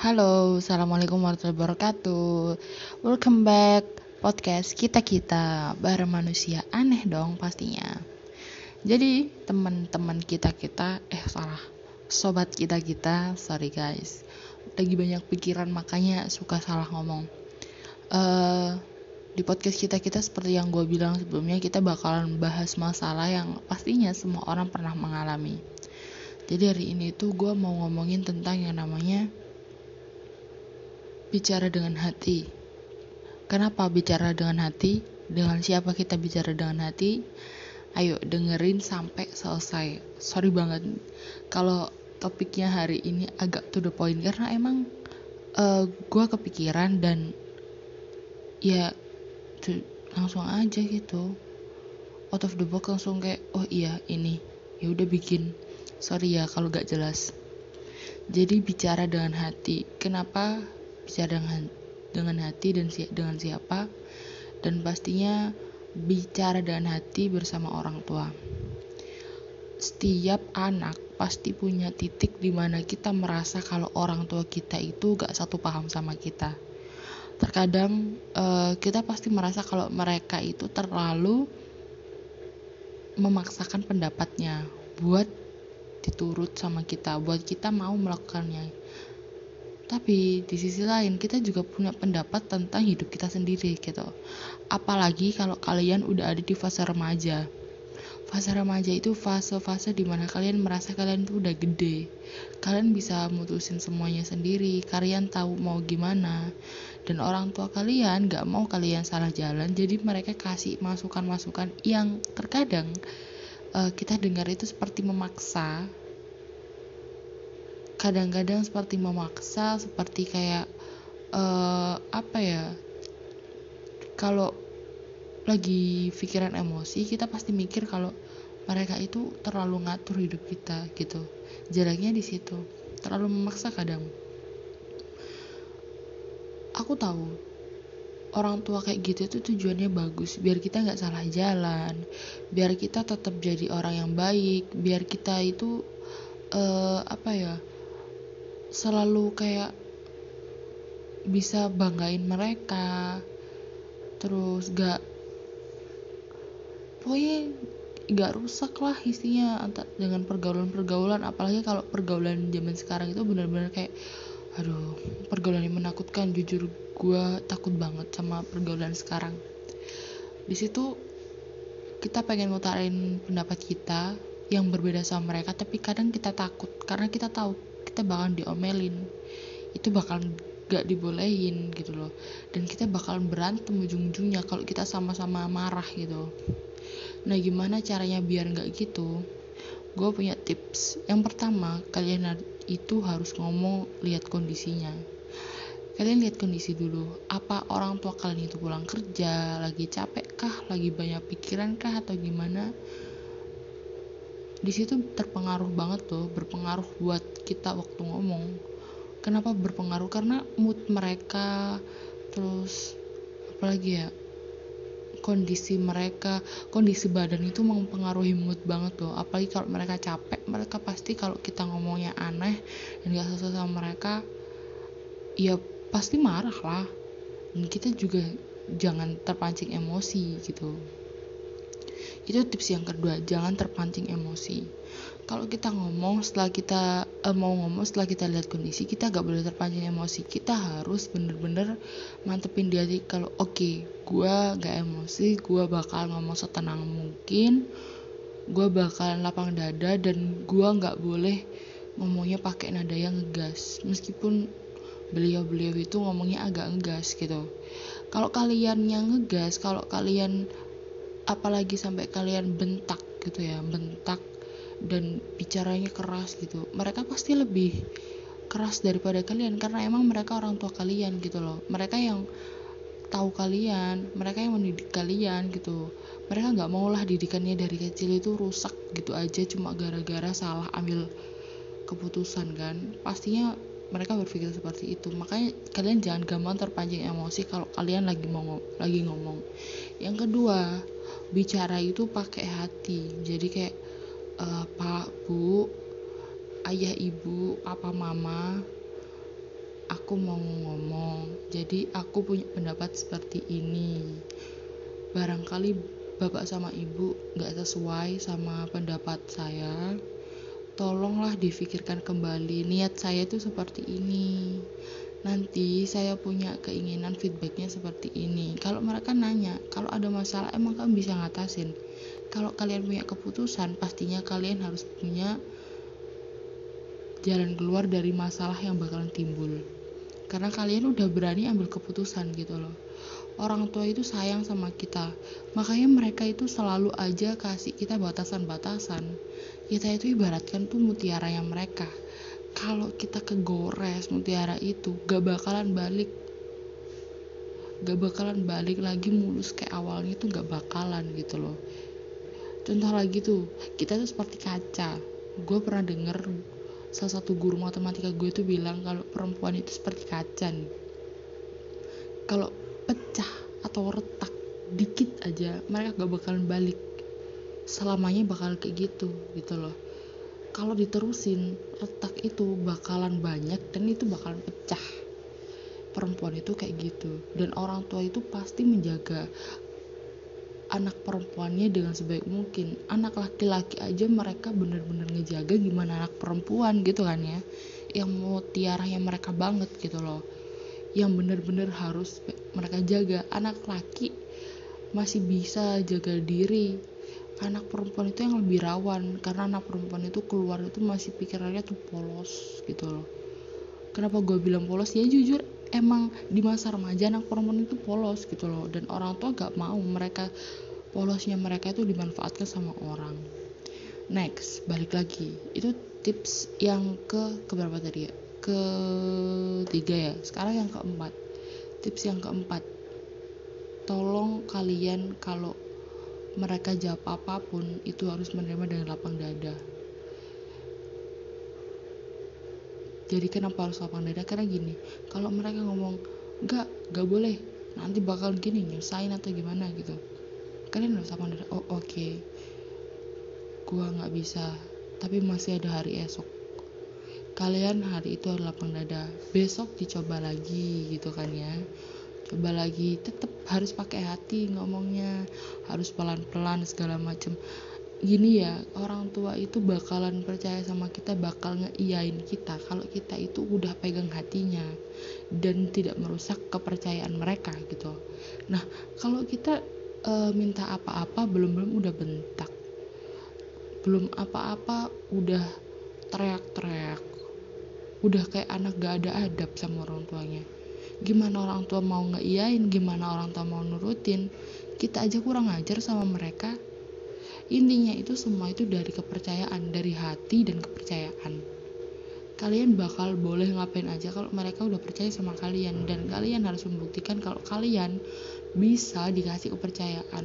Halo, Assalamualaikum warahmatullahi wabarakatuh. Welcome back podcast kita-kita Bareng manusia aneh dong pastinya. Jadi teman-teman kita-kita Eh salah Sobat kita-kita Sorry guys Lagi banyak pikiran makanya suka salah ngomong. Uh, Di podcast kita-kita seperti yang gue bilang sebelumnya Kita bakalan bahas masalah yang pastinya semua orang pernah mengalami. Jadi hari ini tuh gue mau ngomongin tentang yang namanya bicara dengan hati. Kenapa bicara dengan hati? Dengan siapa kita bicara dengan hati? Ayo dengerin sampai selesai. Sorry banget kalau topiknya hari ini agak to the point karena emang uh, eh, gue kepikiran dan ya langsung aja gitu out of the box langsung kayak oh iya ini ya udah bikin sorry ya kalau gak jelas jadi bicara dengan hati kenapa bicara dengan dengan hati dan si, dengan siapa dan pastinya bicara dengan hati bersama orang tua. Setiap anak pasti punya titik di mana kita merasa kalau orang tua kita itu gak satu paham sama kita. Terkadang uh, kita pasti merasa kalau mereka itu terlalu memaksakan pendapatnya buat diturut sama kita, buat kita mau melakukannya. Tapi di sisi lain kita juga punya pendapat tentang hidup kita sendiri gitu. Apalagi kalau kalian udah ada di fase remaja. Fase remaja itu fase-fase di mana kalian merasa kalian tuh udah gede. Kalian bisa mutusin semuanya sendiri, kalian tahu mau gimana. Dan orang tua kalian gak mau kalian salah jalan, jadi mereka kasih masukan-masukan yang terkadang uh, kita dengar itu seperti memaksa kadang-kadang seperti memaksa seperti kayak uh, apa ya kalau lagi pikiran emosi kita pasti mikir kalau mereka itu terlalu ngatur hidup kita gitu. Jaraknya di situ. Terlalu memaksa kadang. Aku tahu orang tua kayak gitu itu tujuannya bagus biar kita nggak salah jalan biar kita tetap jadi orang yang baik biar kita itu uh, apa ya selalu kayak bisa banggain mereka terus gak pokoknya gak rusak lah isinya dengan pergaulan-pergaulan apalagi kalau pergaulan zaman sekarang itu benar-benar kayak aduh pergaulan yang menakutkan jujur gue takut banget sama pergaulan sekarang. Di situ kita pengen ngutarin pendapat kita yang berbeda sama mereka tapi kadang kita takut karena kita tahu kita bakal diomelin. Itu bakal gak dibolehin gitu loh. Dan kita bakal berantem ujung-ujungnya kalau kita sama-sama marah gitu. Nah gimana caranya biar gak gitu? Gue punya tips. Yang pertama kalian itu harus ngomong lihat kondisinya. Kalian lihat kondisi dulu. Apa orang tua kalian itu pulang kerja lagi capek kah lagi banyak pikiran kah atau gimana di situ terpengaruh banget tuh berpengaruh buat kita waktu ngomong. Kenapa berpengaruh? Karena mood mereka terus apalagi ya? Kondisi mereka kondisi badan itu mempengaruhi mood banget tuh. Apalagi kalau mereka capek mereka pasti kalau kita ngomongnya aneh dan gak sesuai sama mereka ya pasti marah lah. Dan kita juga jangan terpancing emosi gitu itu tips yang kedua jangan terpancing emosi. Kalau kita ngomong setelah kita uh, mau ngomong setelah kita lihat kondisi kita gak boleh terpancing emosi. Kita harus bener-bener mantepin di kalau oke okay, gue gak emosi gue bakal ngomong setenang mungkin gue bakal lapang dada dan gue gak boleh ngomongnya pakai nada yang ngegas. Meskipun beliau-beliau itu ngomongnya agak ngegas gitu. Kalau kalian yang ngegas kalau kalian apalagi sampai kalian bentak gitu ya bentak dan bicaranya keras gitu. Mereka pasti lebih keras daripada kalian karena emang mereka orang tua kalian gitu loh. Mereka yang tahu kalian mereka yang mendidik kalian gitu. Mereka nggak mau lah didikannya dari kecil itu rusak gitu aja cuma gara-gara salah ambil keputusan kan. Pastinya mereka berpikir seperti itu. Makanya kalian jangan gampang terpancing emosi kalau kalian lagi mau lagi ngomong yang kedua bicara itu pakai hati. Jadi kayak uh, pak bu ayah ibu papa mama aku mau ngomong. Jadi aku punya pendapat seperti ini. Barangkali bapak sama ibu gak sesuai sama pendapat saya tolonglah difikirkan kembali. Niat saya itu seperti ini nanti saya punya keinginan feedbacknya seperti ini. Kalau mereka nanya kalau ada masalah emang kamu bisa ngatasin? Kalau kalian punya keputusan pastinya kalian harus punya jalan keluar dari masalah yang bakalan timbul. Karena kalian udah berani ambil keputusan gitu loh. Orang tua itu sayang sama kita. Makanya mereka itu selalu aja kasih kita batasan-batasan. Kita itu ibaratkan tuh mutiara yang mereka kalau kita kegores mutiara itu gak bakalan balik. Gak bakalan balik lagi mulus kayak awalnya itu gak bakalan gitu loh. Contoh lagi tuh kita tuh seperti kaca. Gue pernah denger salah satu guru matematika gue tuh bilang kalau perempuan itu seperti kaca kalau pecah atau retak dikit aja mereka gak bakalan balik. Selamanya bakal kayak gitu gitu loh kalau diterusin retak itu bakalan banyak dan itu bakalan pecah. Perempuan itu kayak gitu. Dan orang tua itu pasti menjaga anak perempuannya dengan sebaik mungkin. Anak laki-laki aja mereka bener-bener ngejaga gimana anak perempuan gitu kan ya. Yang mau tiaranya mereka banget gitu loh. Yang bener-bener harus mereka jaga. Anak laki masih bisa jaga diri anak perempuan itu yang lebih rawan karena anak perempuan itu keluar itu masih pikirannya tuh polos gitu loh. Kenapa gue bilang polos? Ya jujur emang di masa remaja anak perempuan itu polos gitu loh. Dan orang tua gak mau mereka polosnya mereka itu dimanfaatkan sama orang. Next balik lagi. Itu tips yang ke keberapa tadi ya? Ketiga ya? Sekarang yang keempat. Tips yang keempat. Tolong kalian kalau mereka jawab apa pun itu harus menerima dengan lapang dada. Jadi kenapa harus lapang dada? Karena gini kalau mereka ngomong enggak enggak boleh nanti bakal gini nyusahin atau gimana gitu. Kalian harus lapang dada. Oh oke okay. gua nggak bisa tapi masih ada hari esok. Kalian hari itu harus lapang dada. Besok dicoba lagi gitu kan ya coba lagi. Tetap harus pakai hati ngomongnya. Harus pelan-pelan segala macem. Gini ya orang tua itu bakalan percaya sama kita bakal ngeiyain kita kalau kita itu udah pegang hatinya dan tidak merusak kepercayaan mereka gitu. Nah kalau kita e, minta apa-apa belum belum udah bentak. Belum apa-apa udah teriak-teriak. Udah kayak anak gak ada adab sama orang tuanya gimana orang tua mau ngeiyain gimana orang tua mau nurutin kita aja kurang ajar sama mereka. Intinya itu semua itu dari kepercayaan dari hati dan kepercayaan. Kalian bakal boleh ngapain aja kalau mereka udah percaya sama kalian dan kalian harus membuktikan kalau kalian bisa dikasih kepercayaan.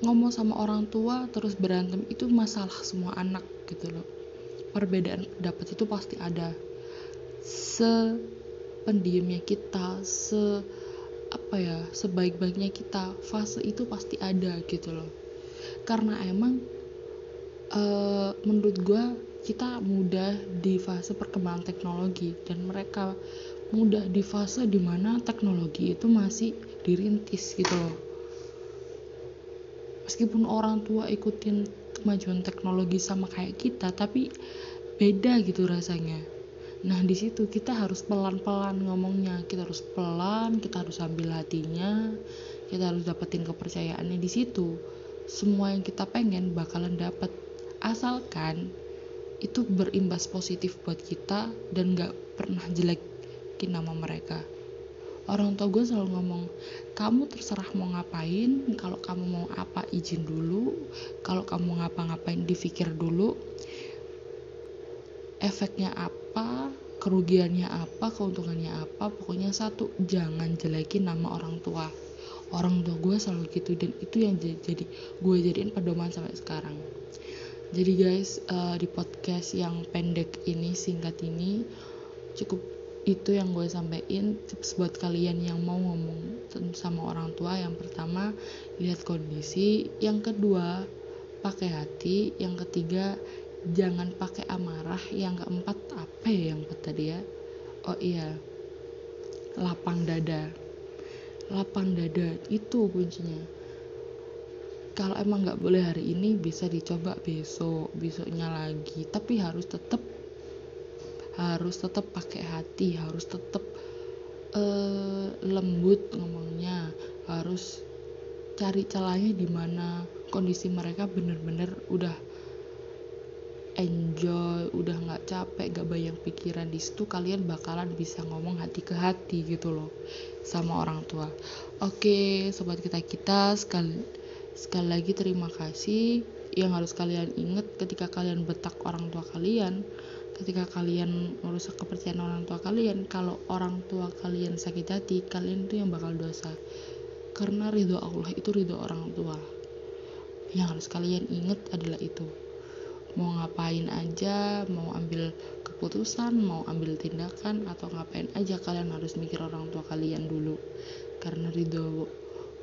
Ngomong sama orang tua terus berantem itu masalah semua anak gitu loh. Perbedaan pendapat itu pasti ada sependiamnya kita se apa ya sebaik-baiknya kita fase itu pasti ada gitu loh. Karena emang uh, menurut gue kita mudah di fase perkembangan teknologi dan mereka mudah di fase di mana teknologi itu masih dirintis gitu loh. Meskipun orang tua ikutin kemajuan teknologi sama kayak kita tapi beda gitu rasanya Nah di situ kita harus pelan-pelan ngomongnya, kita harus pelan, kita harus ambil hatinya, kita harus dapetin kepercayaannya di situ. Semua yang kita pengen bakalan dapet, asalkan itu berimbas positif buat kita dan gak pernah jelekin nama mereka. Orang tua gue selalu ngomong, kamu terserah mau ngapain, kalau kamu mau apa izin dulu, kalau kamu ngapa-ngapain difikir dulu, efeknya apa kerugiannya apa keuntungannya apa pokoknya satu jangan jelekin nama orang tua. Orang tua gue selalu gitu dan itu yang jadi gue jadiin pedoman sampai sekarang. Jadi guys uh, di podcast yang pendek ini singkat ini cukup itu yang gue sampaikan. Tips buat kalian yang mau ngomong sama orang tua yang pertama lihat kondisi. Yang kedua pakai hati. Yang ketiga jangan pakai amarah yang keempat apa ya yang tadi ya? Oh iya lapang dada. Lapang dada itu kuncinya. Kalau emang nggak boleh hari ini bisa dicoba besok besoknya lagi. Tapi harus tetap harus tetap pakai hati harus tetap uh, lembut ngomongnya. Harus cari celahnya di mana kondisi mereka bener-bener udah enjoy udah nggak capek gak bayang pikiran di situ kalian bakalan bisa ngomong hati ke hati gitu loh sama orang tua. Oke sobat kita kita sekali sekali lagi terima kasih. Yang harus kalian ingat ketika kalian betak orang tua kalian ketika kalian merusak kepercayaan orang tua kalian kalau orang tua kalian sakit hati kalian itu yang bakal dosa. Karena ridho Allah itu ridho orang tua. Yang harus kalian ingat adalah itu mau ngapain aja mau ambil keputusan mau ambil tindakan atau ngapain aja kalian harus mikir orang tua kalian dulu. Karena ridho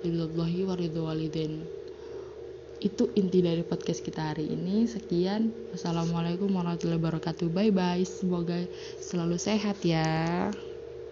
ridho wa ridho waliden itu inti dari podcast kita hari ini. Sekian. Wassalamualaikum warahmatullahi wabarakatuh. Bye bye semoga selalu sehat ya